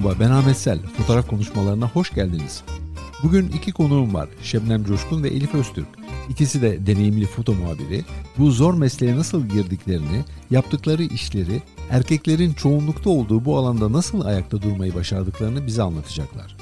Merhaba ben Ahmet Sel. Fotoğraf konuşmalarına hoş geldiniz. Bugün iki konuğum var. Şebnem Coşkun ve Elif Öztürk. İkisi de deneyimli foto muhabiri. Bu zor mesleğe nasıl girdiklerini, yaptıkları işleri, erkeklerin çoğunlukta olduğu bu alanda nasıl ayakta durmayı başardıklarını bize anlatacaklar.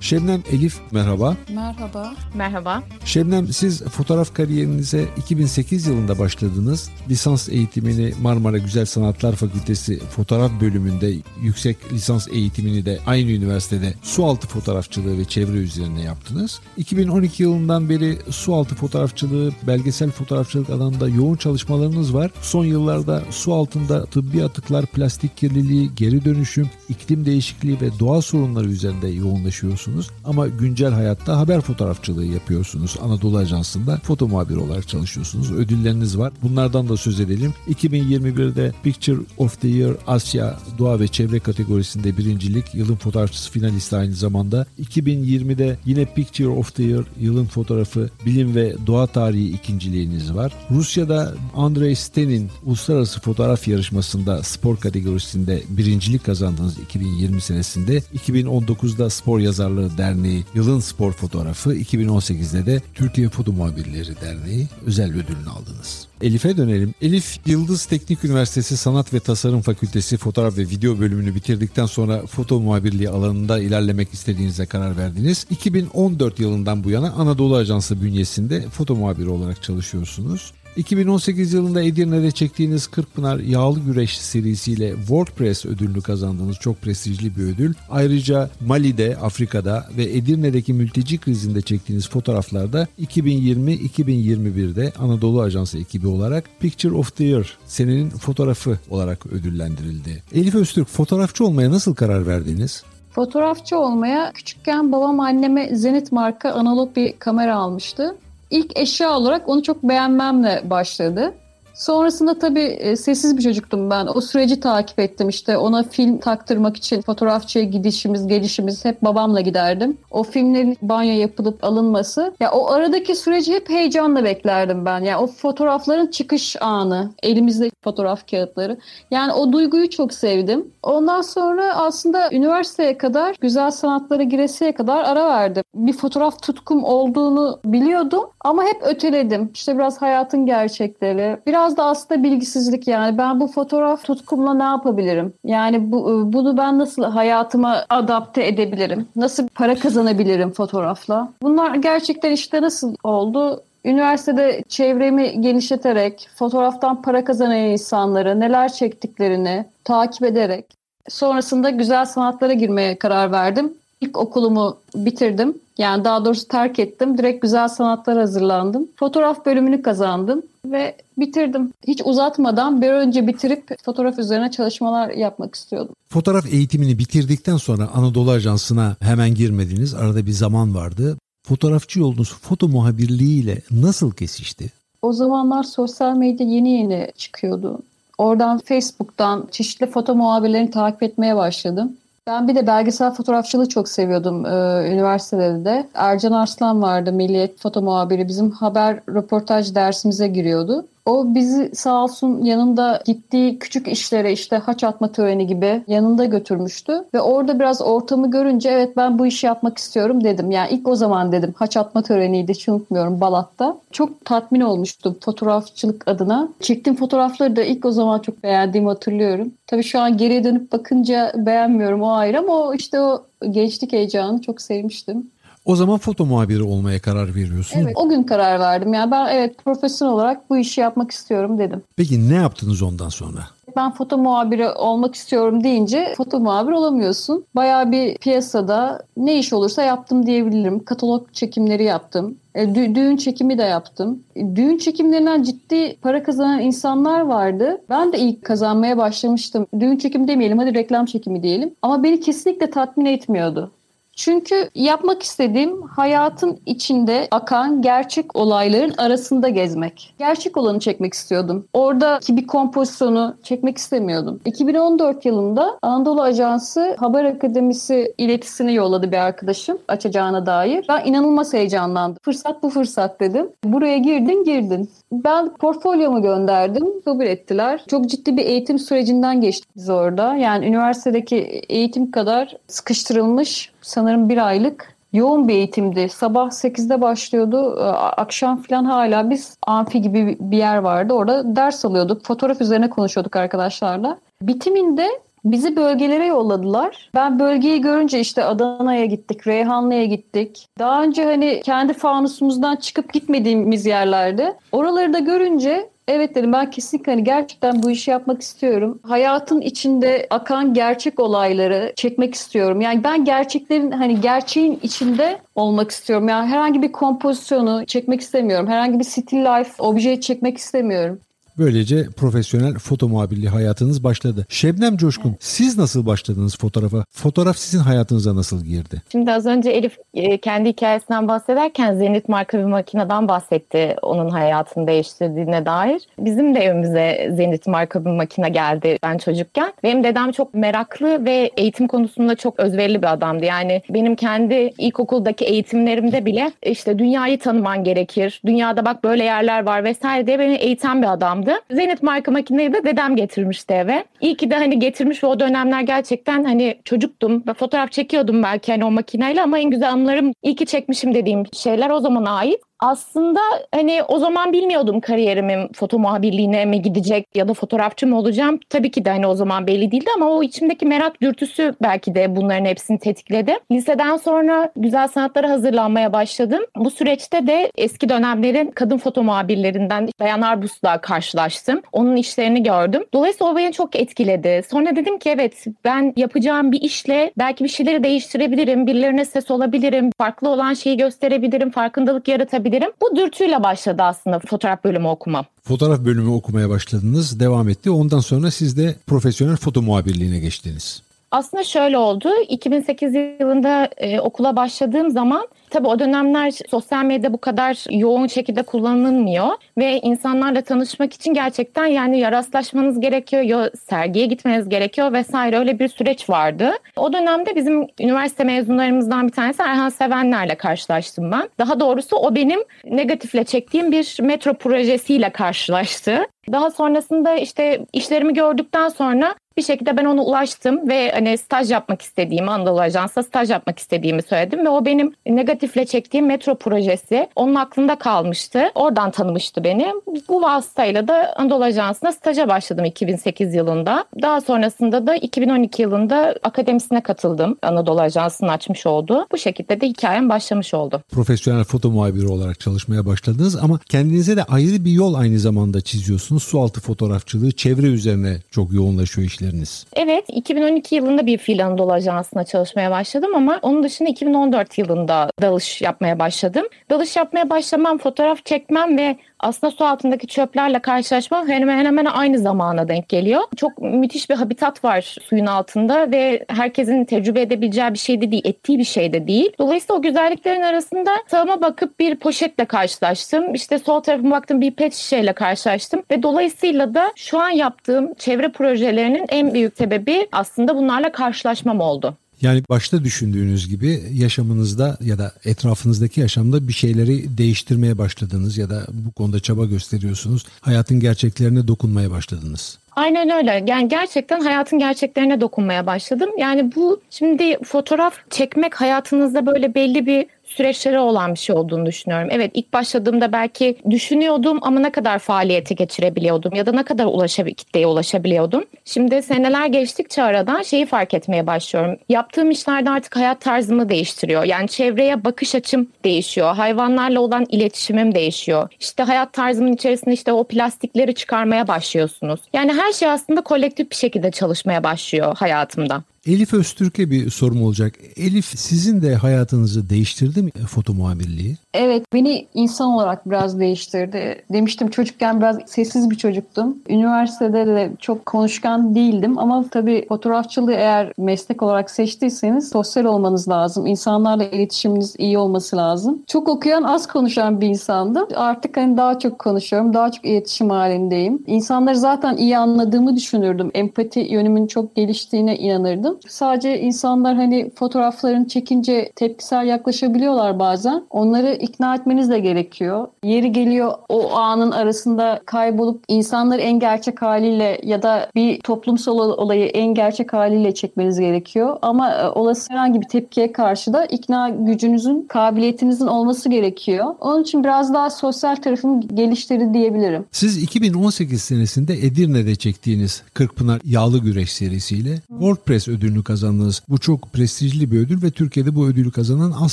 Şebnem Elif merhaba. Merhaba. Merhaba. Şebnem siz fotoğraf kariyerinize 2008 yılında başladınız. Lisans eğitimini Marmara Güzel Sanatlar Fakültesi fotoğraf bölümünde yüksek lisans eğitimini de aynı üniversitede sualtı fotoğrafçılığı ve çevre üzerine yaptınız. 2012 yılından beri sualtı fotoğrafçılığı, belgesel fotoğrafçılık alanında yoğun çalışmalarınız var. Son yıllarda su altında tıbbi atıklar, plastik kirliliği, geri dönüşüm, iklim değişikliği ve doğa sorunları üzerinde yoğunlaşıyorsunuz yapıyorsunuz ama güncel hayatta haber fotoğrafçılığı yapıyorsunuz. Anadolu Ajansı'nda foto muhabiri olarak çalışıyorsunuz. Ödülleriniz var. Bunlardan da söz edelim. 2021'de Picture of the Year Asya Doğa ve Çevre kategorisinde birincilik, yılın fotoğrafçısı finalisti aynı zamanda. 2020'de yine Picture of the Year yılın fotoğrafı bilim ve doğa tarihi ikinciliğiniz var. Rusya'da Andrei Stenin uluslararası fotoğraf yarışmasında spor kategorisinde birincilik kazandınız 2020 senesinde. 2019'da spor yazarlığı Yazarlığı Derneği Yılın Spor Fotoğrafı 2018'de de Türkiye Foto Muhabirleri Derneği özel ödülünü aldınız. Elif'e dönelim. Elif Yıldız Teknik Üniversitesi Sanat ve Tasarım Fakültesi Fotoğraf ve Video bölümünü bitirdikten sonra foto muhabirliği alanında ilerlemek istediğinize karar verdiniz. 2014 yılından bu yana Anadolu Ajansı bünyesinde foto muhabiri olarak çalışıyorsunuz. 2018 yılında Edirne'de çektiğiniz Kırkpınar Yağlı Güreş serisiyle WordPress ödülünü kazandığınız çok prestijli bir ödül. Ayrıca Mali'de, Afrika'da ve Edirne'deki mülteci krizinde çektiğiniz fotoğraflarda 2020-2021'de Anadolu Ajansı ekibi olarak Picture of the Year senenin fotoğrafı olarak ödüllendirildi. Elif Öztürk fotoğrafçı olmaya nasıl karar verdiniz? Fotoğrafçı olmaya küçükken babam anneme Zenit marka analog bir kamera almıştı. İlk eşya olarak onu çok beğenmemle başladı. Sonrasında tabii e, sessiz bir çocuktum ben. O süreci takip ettim işte ona film taktırmak için fotoğrafçıya gidişimiz, gelişimiz hep babamla giderdim. O filmlerin banyo yapılıp alınması. Ya o aradaki süreci hep heyecanla beklerdim ben. Yani o fotoğrafların çıkış anı, elimizde fotoğraf kağıtları. Yani o duyguyu çok sevdim. Ondan sonra aslında üniversiteye kadar, güzel sanatlara giresiye kadar ara verdim. Bir fotoğraf tutkum olduğunu biliyordum ama hep öteledim. İşte biraz hayatın gerçekleri, biraz da aslında bilgisizlik yani. Ben bu fotoğraf tutkumla ne yapabilirim? Yani bu, e, bunu ben nasıl hayatıma adapte edebilirim? Nasıl para kazanabilirim fotoğrafla? Bunlar gerçekten işte nasıl oldu? Üniversitede çevremi genişleterek, fotoğraftan para kazanan insanları, neler çektiklerini takip ederek sonrasında güzel sanatlara girmeye karar verdim. İlk okulumu bitirdim. Yani daha doğrusu terk ettim. Direkt güzel sanatlar hazırlandım. Fotoğraf bölümünü kazandım ve bitirdim. Hiç uzatmadan bir önce bitirip fotoğraf üzerine çalışmalar yapmak istiyordum. Fotoğraf eğitimini bitirdikten sonra Anadolu Ajansı'na hemen girmediniz. Arada bir zaman vardı. Fotoğrafçı yolunuz foto muhabirliğiyle nasıl kesişti? O zamanlar sosyal medya yeni yeni çıkıyordu. Oradan Facebook'tan çeşitli foto muhabirlerini takip etmeye başladım. Ben bir de belgesel fotoğrafçılığı çok seviyordum e, üniversitede de. Ercan Arslan vardı, Milliyet foto muhabiri. Bizim haber röportaj dersimize giriyordu. O bizi sağ olsun yanında gittiği küçük işlere işte haç atma töreni gibi yanında götürmüştü. Ve orada biraz ortamı görünce evet ben bu işi yapmak istiyorum dedim. Yani ilk o zaman dedim haç atma töreniydi hiç unutmuyorum Balat'ta. Çok tatmin olmuştum fotoğrafçılık adına. Çektiğim fotoğrafları da ilk o zaman çok beğendiğimi hatırlıyorum. Tabii şu an geriye dönüp bakınca beğenmiyorum o ayrı ama o işte o gençlik heyecanı çok sevmiştim. O zaman foto muhabiri olmaya karar veriyorsun. Evet o gün karar verdim. Yani ben evet profesyonel olarak bu işi yapmak istiyorum dedim. Peki ne yaptınız ondan sonra? Ben foto muhabiri olmak istiyorum deyince foto muhabir olamıyorsun. Bayağı bir piyasada ne iş olursa yaptım diyebilirim. Katalog çekimleri yaptım. E, dü- düğün çekimi de yaptım. E, düğün çekimlerinden ciddi para kazanan insanlar vardı. Ben de ilk kazanmaya başlamıştım. Düğün çekimi demeyelim hadi reklam çekimi diyelim. Ama beni kesinlikle tatmin etmiyordu. Çünkü yapmak istediğim hayatın içinde akan gerçek olayların arasında gezmek. Gerçek olanı çekmek istiyordum. Oradaki bir kompozisyonu çekmek istemiyordum. 2014 yılında Anadolu Ajansı Haber Akademisi iletisini yolladı bir arkadaşım açacağına dair. Ben inanılmaz heyecanlandım. Fırsat bu fırsat dedim. Buraya girdin girdin. Ben portfolyomu gönderdim. Kabul ettiler. Çok ciddi bir eğitim sürecinden geçtik biz orada. Yani üniversitedeki eğitim kadar sıkıştırılmış sanırım bir aylık yoğun bir eğitimdi. Sabah 8'de başlıyordu. Akşam falan hala biz amfi gibi bir yer vardı. Orada ders alıyorduk. Fotoğraf üzerine konuşuyorduk arkadaşlarla. Bitiminde Bizi bölgelere yolladılar. Ben bölgeyi görünce işte Adana'ya gittik, Reyhanlı'ya gittik. Daha önce hani kendi fanusumuzdan çıkıp gitmediğimiz yerlerde. Oraları da görünce Evet dedim ben kesinlikle hani gerçekten bu işi yapmak istiyorum. Hayatın içinde akan gerçek olayları çekmek istiyorum. Yani ben gerçeklerin hani gerçeğin içinde olmak istiyorum. Yani herhangi bir kompozisyonu çekmek istemiyorum. Herhangi bir still life objeyi çekmek istemiyorum. Böylece profesyonel foto muhabirliği hayatınız başladı. Şebnem Coşkun evet. siz nasıl başladınız fotoğrafa? Fotoğraf sizin hayatınıza nasıl girdi? Şimdi az önce Elif e, kendi hikayesinden bahsederken Zenit marka bir makineden bahsetti onun hayatını değiştirdiğine dair. Bizim de evimize Zenit marka bir makine geldi ben çocukken. Benim dedem çok meraklı ve eğitim konusunda çok özverili bir adamdı. Yani benim kendi ilkokuldaki eğitimlerimde bile işte dünyayı tanıman gerekir. Dünyada bak böyle yerler var vesaire diye beni eğiten bir adamdı aldı. Zenit marka makineyi de dedem getirmişti eve. İyi ki de hani getirmiş ve o dönemler gerçekten hani çocuktum. ve Fotoğraf çekiyordum belki hani o makineyle ama en güzel anılarım iyi ki çekmişim dediğim şeyler o zamana ait aslında hani o zaman bilmiyordum kariyerimin foto muhabirliğine mi gidecek ya da fotoğrafçı mı olacağım. Tabii ki de hani o zaman belli değildi ama o içimdeki merak dürtüsü belki de bunların hepsini tetikledi. Liseden sonra güzel sanatlara hazırlanmaya başladım. Bu süreçte de eski dönemlerin kadın foto muhabirlerinden Dayan Arbus'la karşılaştım. Onun işlerini gördüm. Dolayısıyla o beni çok etkiledi. Sonra dedim ki evet ben yapacağım bir işle belki bir şeyleri değiştirebilirim. Birilerine ses olabilirim. Farklı olan şeyi gösterebilirim. Farkındalık yaratabilirim diyebilirim. Bu dürtüyle başladı aslında fotoğraf bölümü okumam. Fotoğraf bölümü okumaya başladınız, devam etti. Ondan sonra siz de profesyonel foto muhabirliğine geçtiniz. Aslında şöyle oldu. 2008 yılında e, okula başladığım zaman tabii o dönemler sosyal medya bu kadar yoğun şekilde kullanılmıyor ve insanlarla tanışmak için gerçekten yani ya rastlaşmanız gerekiyor ya sergiye gitmeniz gerekiyor vesaire öyle bir süreç vardı. O dönemde bizim üniversite mezunlarımızdan bir tanesi Erhan Sevenler'le karşılaştım ben. Daha doğrusu o benim negatifle çektiğim bir metro projesiyle karşılaştı. Daha sonrasında işte işlerimi gördükten sonra bir şekilde ben ona ulaştım ve hani staj yapmak istediğimi, Anadolu Ajans'ta staj yapmak istediğimi söyledim ve o benim negatifle çektiğim metro projesi onun aklında kalmıştı. Oradan tanımıştı beni. Bu vasıtayla da Anadolu Ajans'ına staja başladım 2008 yılında. Daha sonrasında da 2012 yılında akademisine katıldım. Anadolu Ajansı'nın açmış olduğu. Bu şekilde de hikayem başlamış oldu. Profesyonel foto muhabiri olarak çalışmaya başladınız ama kendinize de ayrı bir yol aynı zamanda çiziyorsunuz. Sualtı fotoğrafçılığı çevre üzerine çok yoğunlaşıyor işler işleriniz? Evet 2012 yılında bir Fil Anadolu Ajansı'na çalışmaya başladım ama onun dışında 2014 yılında dalış yapmaya başladım. Dalış yapmaya başlamam, fotoğraf çekmem ve aslında su altındaki çöplerle karşılaşmam hemen hemen aynı zamana denk geliyor. Çok müthiş bir habitat var suyun altında ve herkesin tecrübe edebileceği bir şey de değil, ettiği bir şey de değil. Dolayısıyla o güzelliklerin arasında sağıma bakıp bir poşetle karşılaştım. İşte sol tarafıma baktım bir pet şişeyle karşılaştım ve dolayısıyla da şu an yaptığım çevre projelerinin en büyük sebebi aslında bunlarla karşılaşmam oldu. Yani başta düşündüğünüz gibi yaşamınızda ya da etrafınızdaki yaşamda bir şeyleri değiştirmeye başladınız ya da bu konuda çaba gösteriyorsunuz. Hayatın gerçeklerine dokunmaya başladınız. Aynen öyle. Yani gerçekten hayatın gerçeklerine dokunmaya başladım. Yani bu şimdi fotoğraf çekmek hayatınızda böyle belli bir süreçleri olan bir şey olduğunu düşünüyorum. Evet ilk başladığımda belki düşünüyordum ama ne kadar faaliyete geçirebiliyordum ya da ne kadar ulaşabil kitleye ulaşabiliyordum. Şimdi seneler geçtikçe aradan şeyi fark etmeye başlıyorum. Yaptığım işlerde artık hayat tarzımı değiştiriyor. Yani çevreye bakış açım değişiyor. Hayvanlarla olan iletişimim değişiyor. İşte hayat tarzımın içerisinde işte o plastikleri çıkarmaya başlıyorsunuz. Yani her şey aslında kolektif bir şekilde çalışmaya başlıyor hayatımda. Elif Öztürk'e bir sorum olacak. Elif sizin de hayatınızı değiştirdi mi foto muhabirliği? Evet beni insan olarak biraz değiştirdi. Demiştim çocukken biraz sessiz bir çocuktum. Üniversitede de çok konuşkan değildim ama tabii fotoğrafçılığı eğer meslek olarak seçtiyseniz sosyal olmanız lazım. İnsanlarla iletişiminiz iyi olması lazım. Çok okuyan az konuşan bir insandım. Artık hani daha çok konuşuyorum. Daha çok iletişim halindeyim. İnsanları zaten iyi anladığımı düşünürdüm. Empati yönümün çok geliştiğine inanırdım. Sadece insanlar hani fotoğraflarını çekince tepkisel yaklaşabiliyorlar bazen. Onları ikna etmeniz de gerekiyor. Yeri geliyor o anın arasında kaybolup insanları en gerçek haliyle ya da bir toplumsal olayı en gerçek haliyle çekmeniz gerekiyor. Ama e, olası herhangi bir tepkiye karşı da ikna gücünüzün, kabiliyetinizin olması gerekiyor. Onun için biraz daha sosyal tarafımı geliştirdi diyebilirim. Siz 2018 senesinde Edirne'de çektiğiniz Kırkpınar Yağlı Güreş serisiyle World Press ödülünü kazandınız. Bu çok prestijli bir ödül ve Türkiye'de bu ödülü kazanan az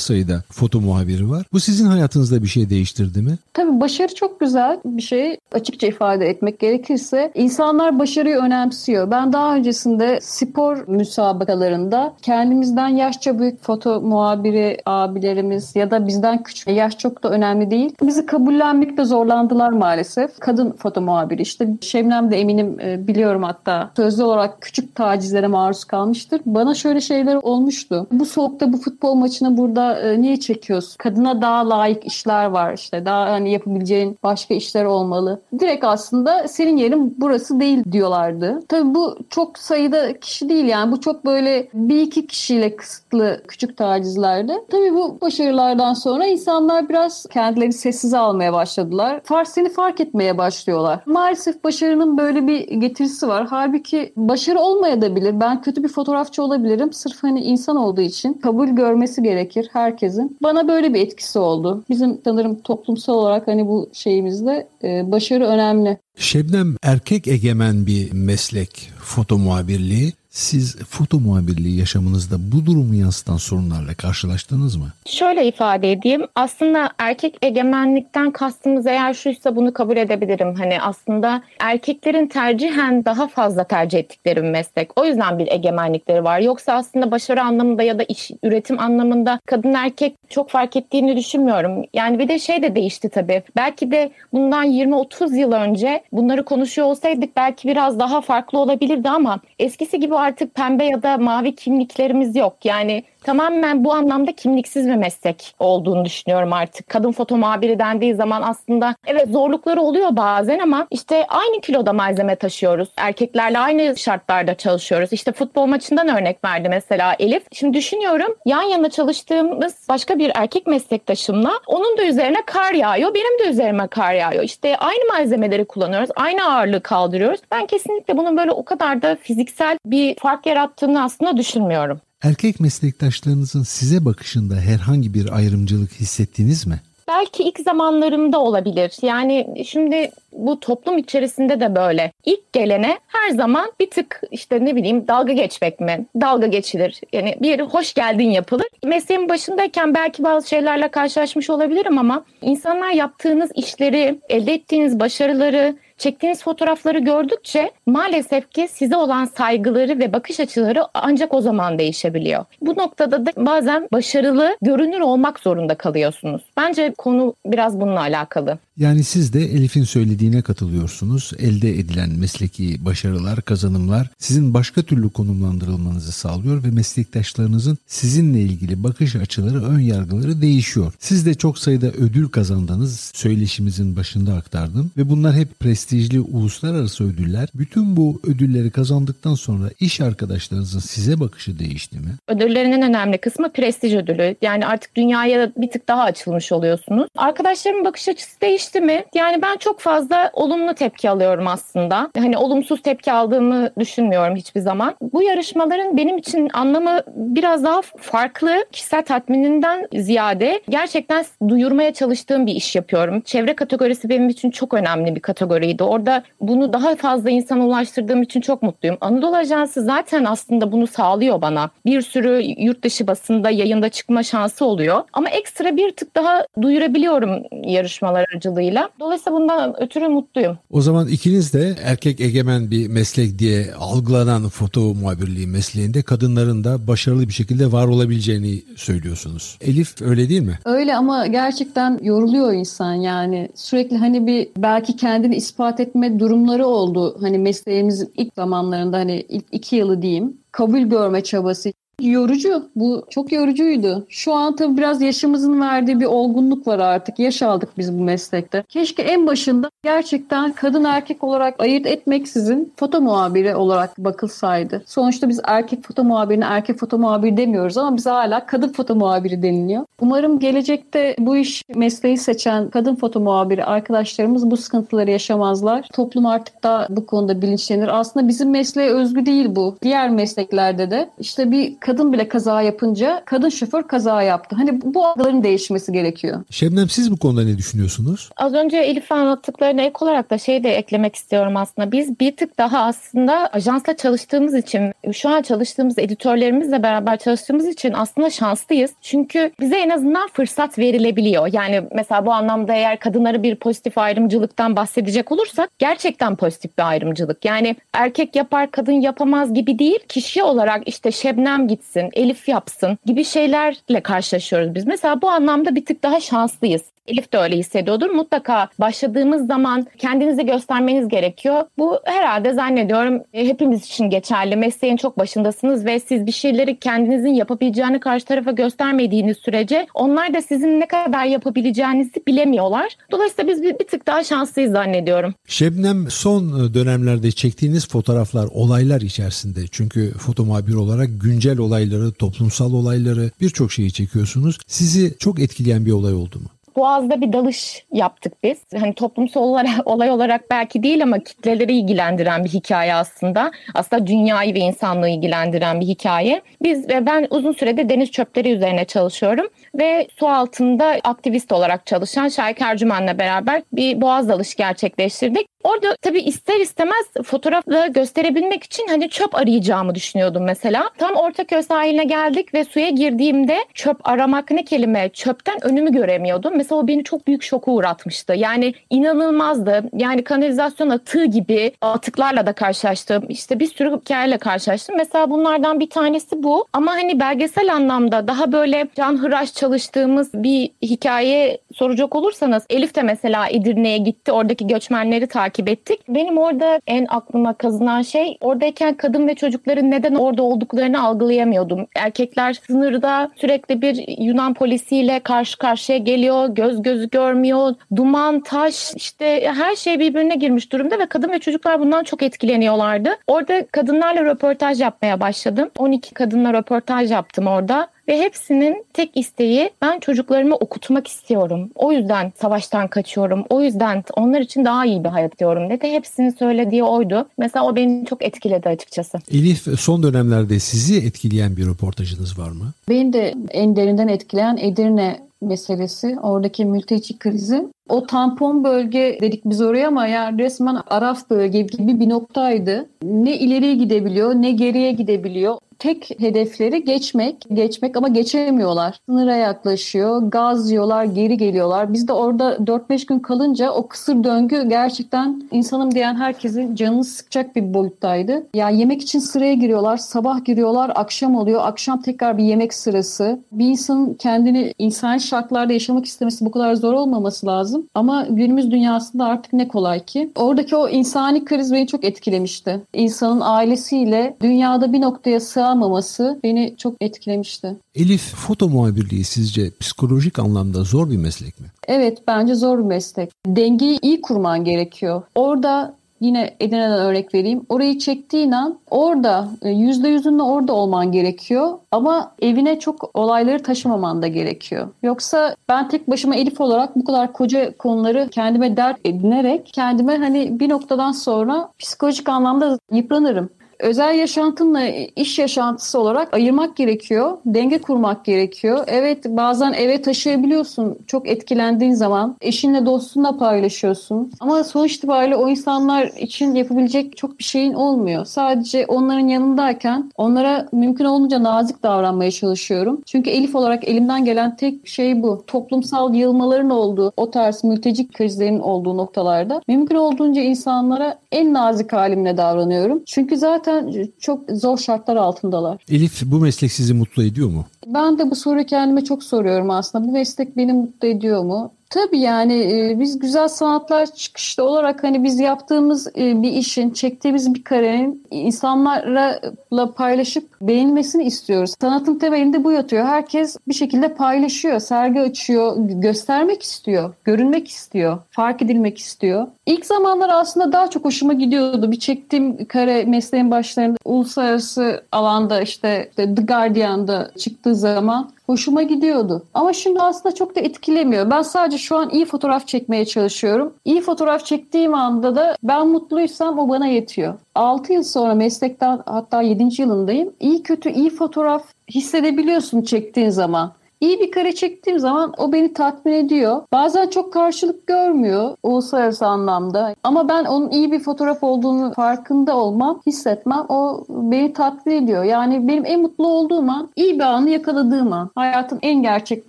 sayıda foto muhabiri var. Bu sizin hayatınızda bir şey değiştirdi mi? Tabii başarı çok güzel bir şey. Açıkça ifade etmek gerekirse insanlar başarıyı önemsiyor. Ben daha öncesinde spor müsabakalarında kendimizden yaşça büyük foto muhabiri abilerimiz ya da bizden küçük yaş çok da önemli değil. Bizi kabullenmekte zorlandılar maalesef. Kadın foto muhabiri işte Şebnem de eminim e, biliyorum hatta sözlü olarak küçük tacizlere maruz kalmıştır. Bana şöyle şeyler olmuştu. Bu soğukta bu futbol maçını burada e, niye çekiyorsun? Kadına daha layık işler var işte. Daha hani yapabileceğin başka işler olmalı. Direkt aslında senin yerin burası değil diyorlardı. Tabii bu çok sayıda kişi değil yani. Bu çok böyle bir iki kişiyle kısıtlı küçük tacizlerdi. Tabii bu başarılardan sonra insanlar biraz kendilerini sessize almaya başladılar. Fark seni fark etmeye başlıyorlar. Maalesef başarının böyle bir getirisi var. Halbuki başarı olmaya da bilir. Ben kötü bir fotoğrafçı olabilirim. Sırf hani insan olduğu için kabul görmesi gerekir herkesin. Bana böyle bir etkisi oldu. Bizim sanırım toplumsal olarak hani bu şeyimizde e, başarı önemli. Şebnem erkek egemen bir meslek foto muhabirliği. Siz foto muhabirliği yaşamınızda bu durumu yansıtan sorunlarla karşılaştınız mı? Şöyle ifade edeyim. Aslında erkek egemenlikten kastımız eğer şuysa bunu kabul edebilirim. Hani aslında erkeklerin tercihen daha fazla tercih ettikleri bir meslek. O yüzden bir egemenlikleri var. Yoksa aslında başarı anlamında ya da iş üretim anlamında kadın erkek çok fark ettiğini düşünmüyorum. Yani bir de şey de değişti tabii. Belki de bundan 20-30 yıl önce bunları konuşuyor olsaydık belki biraz daha farklı olabilirdi ama eskisi gibi artık pembe ya da mavi kimliklerimiz yok. Yani tamamen bu anlamda kimliksiz bir meslek olduğunu düşünüyorum artık. Kadın foto muhabiri dendiği zaman aslında evet zorlukları oluyor bazen ama işte aynı kiloda malzeme taşıyoruz. Erkeklerle aynı şartlarda çalışıyoruz. İşte futbol maçından örnek verdi mesela Elif. Şimdi düşünüyorum yan yana çalıştığımız başka bir erkek meslektaşımla onun da üzerine kar yağıyor. Benim de üzerime kar yağıyor. İşte aynı malzemeleri kullanıyoruz. Aynı ağırlığı kaldırıyoruz. Ben kesinlikle bunun böyle o kadar da fiziksel bir fark yarattığını aslında düşünmüyorum. Erkek meslektaşlarınızın size bakışında herhangi bir ayrımcılık hissettiniz mi? Belki ilk zamanlarımda olabilir. Yani şimdi bu toplum içerisinde de böyle. İlk gelene her zaman bir tık işte ne bileyim dalga geçmek mi? Dalga geçilir. Yani bir hoş geldin yapılır. Mesleğin başındayken belki bazı şeylerle karşılaşmış olabilirim ama insanlar yaptığınız işleri, elde ettiğiniz başarıları, çektiğiniz fotoğrafları gördükçe maalesef ki size olan saygıları ve bakış açıları ancak o zaman değişebiliyor. Bu noktada da bazen başarılı, görünür olmak zorunda kalıyorsunuz. Bence konu biraz bununla alakalı. Yani siz de Elif'in söylediğine katılıyorsunuz. Elde edilen mesleki başarılar, kazanımlar sizin başka türlü konumlandırılmanızı sağlıyor ve meslektaşlarınızın sizinle ilgili bakış açıları, ön yargıları değişiyor. Siz de çok sayıda ödül kazandınız. Söyleşimizin başında aktardım ve bunlar hep prestijli uluslararası ödüller. Bütün bu ödülleri kazandıktan sonra iş arkadaşlarınızın size bakışı değişti mi? Ödüllerin en önemli kısmı prestij ödülü. Yani artık dünyaya bir tık daha açılmış oluyorsunuz. Arkadaşlarımın bakış açısı değişti değişti mi? Yani ben çok fazla olumlu tepki alıyorum aslında. Hani olumsuz tepki aldığımı düşünmüyorum hiçbir zaman. Bu yarışmaların benim için anlamı biraz daha farklı. Kişisel tatmininden ziyade gerçekten duyurmaya çalıştığım bir iş yapıyorum. Çevre kategorisi benim için çok önemli bir kategoriydi. Orada bunu daha fazla insana ulaştırdığım için çok mutluyum. Anadolu Ajansı zaten aslında bunu sağlıyor bana. Bir sürü yurt dışı basında yayında çıkma şansı oluyor. Ama ekstra bir tık daha duyurabiliyorum yarışmalar aracılığıyla aracılığıyla. Dolayısıyla bundan ötürü mutluyum. O zaman ikiniz de erkek egemen bir meslek diye algılanan foto muhabirliği mesleğinde kadınların da başarılı bir şekilde var olabileceğini söylüyorsunuz. Elif öyle değil mi? Öyle ama gerçekten yoruluyor insan yani. Sürekli hani bir belki kendini ispat etme durumları oldu. Hani mesleğimizin ilk zamanlarında hani ilk iki yılı diyeyim kabul görme çabası. Yorucu. Bu çok yorucuydu. Şu an tabii biraz yaşımızın verdiği bir olgunluk var artık. Yaş aldık biz bu meslekte. Keşke en başında gerçekten kadın erkek olarak ayırt etmeksizin foto muhabiri olarak bakılsaydı. Sonuçta biz erkek foto muhabirine erkek foto muhabiri demiyoruz ama bize hala kadın foto muhabiri deniliyor. Umarım gelecekte bu iş mesleği seçen kadın foto muhabiri arkadaşlarımız bu sıkıntıları yaşamazlar. Toplum artık da bu konuda bilinçlenir. Aslında bizim mesleğe özgü değil bu. Diğer mesleklerde de işte bir kadın bile kaza yapınca kadın şoför kaza yaptı. Hani bu algıların değişmesi gerekiyor. Şebnem siz bu konuda ne düşünüyorsunuz? Az önce Elif anlattıklarına ek olarak da şey de eklemek istiyorum aslında. Biz bir tık daha aslında ajansla çalıştığımız için, şu an çalıştığımız editörlerimizle beraber çalıştığımız için aslında şanslıyız. Çünkü bize en azından fırsat verilebiliyor. Yani mesela bu anlamda eğer kadınları bir pozitif ayrımcılıktan bahsedecek olursak gerçekten pozitif bir ayrımcılık. Yani erkek yapar kadın yapamaz gibi değil. Kişi olarak işte Şebnem gitsin, Elif yapsın gibi şeylerle karşılaşıyoruz biz. Mesela bu anlamda bir tık daha şanslıyız. Elif de öyle hissediyordur. Mutlaka başladığımız zaman kendinizi göstermeniz gerekiyor. Bu herhalde zannediyorum e, hepimiz için geçerli. Mesleğin çok başındasınız ve siz bir şeyleri kendinizin yapabileceğini karşı tarafa göstermediğiniz sürece onlar da sizin ne kadar yapabileceğinizi bilemiyorlar. Dolayısıyla biz bir, bir tık daha şanslıyız zannediyorum. Şebnem son dönemlerde çektiğiniz fotoğraflar olaylar içerisinde. Çünkü foto muhabir olarak güncel olayları, toplumsal olayları birçok şeyi çekiyorsunuz. Sizi çok etkileyen bir olay oldu mu? Boğaz'da bir dalış yaptık biz. Hani toplumsal olarak, olay olarak belki değil ama kitleleri ilgilendiren bir hikaye aslında. Aslında dünyayı ve insanlığı ilgilendiren bir hikaye. Biz ve ben uzun süredir deniz çöpleri üzerine çalışıyorum ve su altında aktivist olarak çalışan Şahik Ercümen'le beraber bir boğaz dalış gerçekleştirdik. Orada tabii ister istemez fotoğrafla gösterebilmek için hani çöp arayacağımı düşünüyordum mesela. Tam Ortaköy sahiline geldik ve suya girdiğimde çöp aramak ne kelime çöpten önümü göremiyordum. Mesela o beni çok büyük şoku uğratmıştı. Yani inanılmazdı. Yani kanalizasyon atığı gibi atıklarla da karşılaştım. İşte bir sürü hikayeyle karşılaştım. Mesela bunlardan bir tanesi bu. Ama hani belgesel anlamda daha böyle canhıraş çalıştığımız bir hikaye soracak olursanız Elif de mesela Edirne'ye gitti. Oradaki göçmenleri takip ettik. Benim orada en aklıma kazınan şey oradayken kadın ve çocukların neden orada olduklarını algılayamıyordum. Erkekler sınırda sürekli bir Yunan polisiyle karşı karşıya geliyor. Göz gözü görmüyor. Duman, taş işte her şey birbirine girmiş durumda ve kadın ve çocuklar bundan çok etkileniyorlardı. Orada kadınlarla röportaj yapmaya başladım. 12 kadınla röportaj yaptım orada ve hepsinin tek isteği ben çocuklarımı okutmak istiyorum. O yüzden savaştan kaçıyorum. O yüzden onlar için daha iyi bir hayat diyorum dedi. Hepsinin söylediği oydu. Mesela o beni çok etkiledi açıkçası. Elif son dönemlerde sizi etkileyen bir röportajınız var mı? Beni de en derinden etkileyen Edirne meselesi, oradaki mülteci krizi. O tampon bölge dedik biz oraya ama yani resmen Araf bölge gibi bir noktaydı. Ne ileriye gidebiliyor ne geriye gidebiliyor tek hedefleri geçmek, geçmek ama geçemiyorlar. Sınıra yaklaşıyor, gaz yiyorlar, geri geliyorlar. Biz de orada 4-5 gün kalınca o kısır döngü gerçekten insanım diyen herkesin canını sıkacak bir boyuttaydı. Ya yani yemek için sıraya giriyorlar, sabah giriyorlar, akşam oluyor, akşam tekrar bir yemek sırası. Bir insanın kendini insan şartlarda yaşamak istemesi bu kadar zor olmaması lazım. Ama günümüz dünyasında artık ne kolay ki. Oradaki o insani kriz beni çok etkilemişti. İnsanın ailesiyle dünyada bir noktaya sığ sığamaması beni çok etkilemişti. Elif foto muhabirliği sizce psikolojik anlamda zor bir meslek mi? Evet bence zor bir meslek. Dengeyi iyi kurman gerekiyor. Orada Yine Edirne'den örnek vereyim. Orayı çektiğin an orada e, yüzde yüzünle orada olman gerekiyor. Ama evine çok olayları taşımaman da gerekiyor. Yoksa ben tek başıma Elif olarak bu kadar koca konuları kendime dert edinerek kendime hani bir noktadan sonra psikolojik anlamda yıpranırım özel yaşantınla iş yaşantısı olarak ayırmak gerekiyor. Denge kurmak gerekiyor. Evet bazen eve taşıyabiliyorsun çok etkilendiğin zaman. Eşinle dostunla paylaşıyorsun. Ama sonuç itibariyle o insanlar için yapabilecek çok bir şeyin olmuyor. Sadece onların yanındayken onlara mümkün olunca nazik davranmaya çalışıyorum. Çünkü Elif olarak elimden gelen tek şey bu. Toplumsal yığılmaların olduğu, o tarz mülteci krizlerin olduğu noktalarda mümkün olduğunca insanlara en nazik halimle davranıyorum. Çünkü zaten çok zor şartlar altındalar. Elif bu meslek sizi mutlu ediyor mu? Ben de bu soruyu kendime çok soruyorum aslında. Bu meslek beni mutlu ediyor mu? Tabii yani e, biz güzel sanatlar çıkışlı olarak hani biz yaptığımız e, bir işin, çektiğimiz bir karenin insanlarla paylaşıp beğenilmesini istiyoruz. Sanatın temelinde bu yatıyor. Herkes bir şekilde paylaşıyor, sergi açıyor, göstermek istiyor, görünmek istiyor, fark edilmek istiyor. İlk zamanlar aslında daha çok hoşuma gidiyordu. Bir çektiğim kare mesleğin başlarında uluslararası alanda işte The Guardian'da çıktığı zaman hoşuma gidiyordu. Ama şimdi aslında çok da etkilemiyor. Ben sadece şu an iyi fotoğraf çekmeye çalışıyorum. İyi fotoğraf çektiğim anda da ben mutluysam o bana yetiyor. 6 yıl sonra meslekten hatta 7. yılındayım. İyi kötü iyi fotoğraf hissedebiliyorsun çektiğin zaman. İyi bir kare çektiğim zaman o beni tatmin ediyor. Bazen çok karşılık görmüyor uluslararası anlamda. Ama ben onun iyi bir fotoğraf olduğunu farkında olmam, hissetmem o beni tatmin ediyor. Yani benim en mutlu olduğum an iyi bir anı yakaladığım an. Hayatın en gerçek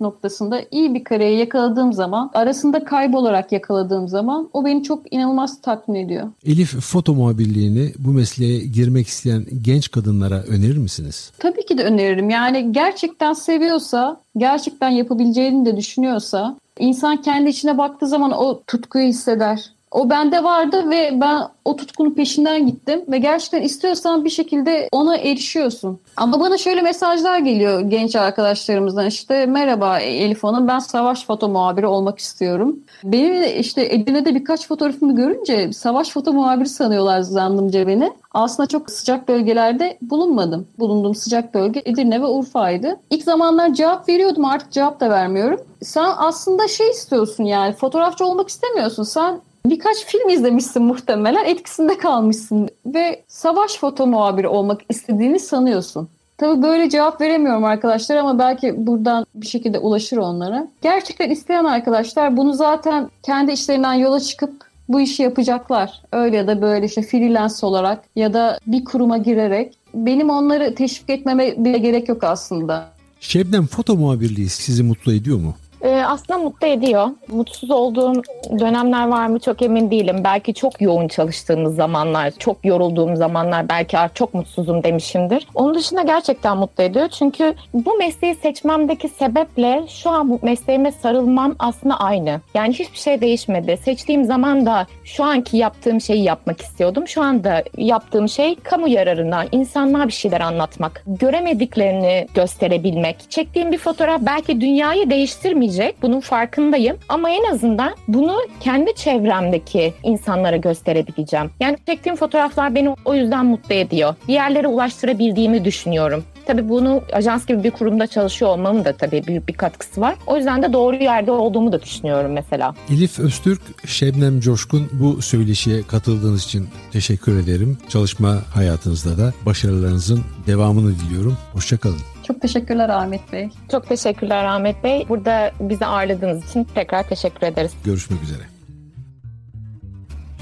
noktasında iyi bir kareyi yakaladığım zaman, arasında kaybolarak yakaladığım zaman o beni çok inanılmaz tatmin ediyor. Elif foto muhabirliğini bu mesleğe girmek isteyen genç kadınlara önerir misiniz? Tabii ki de öneririm. Yani gerçekten seviyorsa gerçekten yapabileceğini de düşünüyorsa insan kendi içine baktığı zaman o tutkuyu hisseder. O bende vardı ve ben o tutkunun peşinden gittim ve gerçekten istiyorsan bir şekilde ona erişiyorsun. Ama bana şöyle mesajlar geliyor genç arkadaşlarımızdan işte merhaba Elif Hanım ben savaş foto muhabiri olmak istiyorum. Benim işte Edirne'de birkaç fotoğrafımı görünce savaş foto muhabiri sanıyorlar zannımca beni. Aslında çok sıcak bölgelerde bulunmadım. Bulunduğum sıcak bölge Edirne ve Urfa'ydı. İlk zamanlar cevap veriyordum artık cevap da vermiyorum. Sen aslında şey istiyorsun yani fotoğrafçı olmak istemiyorsun. Sen birkaç film izlemişsin muhtemelen etkisinde kalmışsın ve savaş foto muhabiri olmak istediğini sanıyorsun. Tabii böyle cevap veremiyorum arkadaşlar ama belki buradan bir şekilde ulaşır onlara. Gerçekten isteyen arkadaşlar bunu zaten kendi işlerinden yola çıkıp bu işi yapacaklar. Öyle ya da böyle işte freelance olarak ya da bir kuruma girerek. Benim onları teşvik etmeme bile gerek yok aslında. Şebnem foto muhabirliği sizi mutlu ediyor mu? Ee, aslında mutlu ediyor. Mutsuz olduğum dönemler var mı çok emin değilim. Belki çok yoğun çalıştığımız zamanlar, çok yorulduğum zamanlar belki artık çok mutsuzum demişimdir. Onun dışında gerçekten mutlu ediyor. Çünkü bu mesleği seçmemdeki sebeple şu an bu mesleğime sarılmam aslında aynı. Yani hiçbir şey değişmedi. Seçtiğim zaman da şu anki yaptığım şeyi yapmak istiyordum. Şu anda yaptığım şey kamu yararına, insanlığa bir şeyler anlatmak, göremediklerini gösterebilmek. Çektiğim bir fotoğraf belki dünyayı değiştirmeyecek olabilecek. Bunun farkındayım. Ama en azından bunu kendi çevremdeki insanlara gösterebileceğim. Yani çektiğim fotoğraflar beni o yüzden mutlu ediyor. Bir yerlere ulaştırabildiğimi düşünüyorum. Tabii bunu ajans gibi bir kurumda çalışıyor olmamın da tabii büyük bir katkısı var. O yüzden de doğru yerde olduğumu da düşünüyorum mesela. Elif Öztürk, Şebnem Coşkun bu söyleşiye katıldığınız için teşekkür ederim. Çalışma hayatınızda da başarılarınızın devamını diliyorum. Hoşçakalın. Çok teşekkürler Ahmet Bey. Çok teşekkürler Ahmet Bey. Burada bizi ağırladığınız için tekrar teşekkür ederiz. Görüşmek üzere.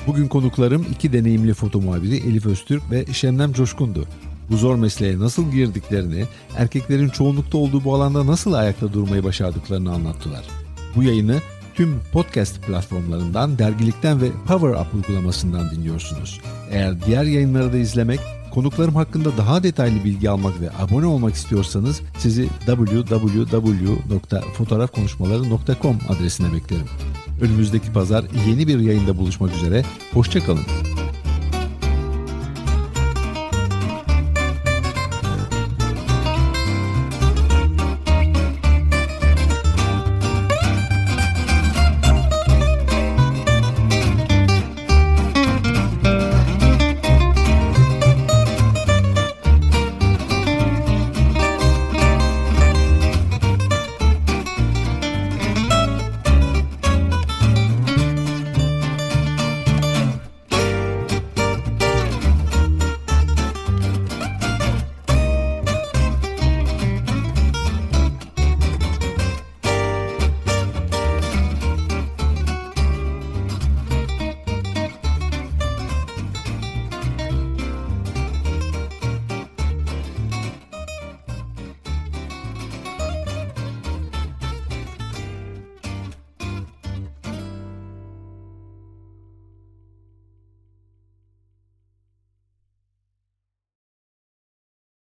Bugün konuklarım iki deneyimli foto muhabiri Elif Öztürk ve Şemnem Coşkun'du. Bu zor mesleğe nasıl girdiklerini, erkeklerin çoğunlukta olduğu bu alanda nasıl ayakta durmayı başardıklarını anlattılar. Bu yayını tüm podcast platformlarından, dergilikten ve Power Up uygulamasından dinliyorsunuz. Eğer diğer yayınları da izlemek, konuklarım hakkında daha detaylı bilgi almak ve abone olmak istiyorsanız sizi www.fotoğrafkonuşmaları.com adresine beklerim. Önümüzdeki pazar yeni bir yayında buluşmak üzere, hoşçakalın.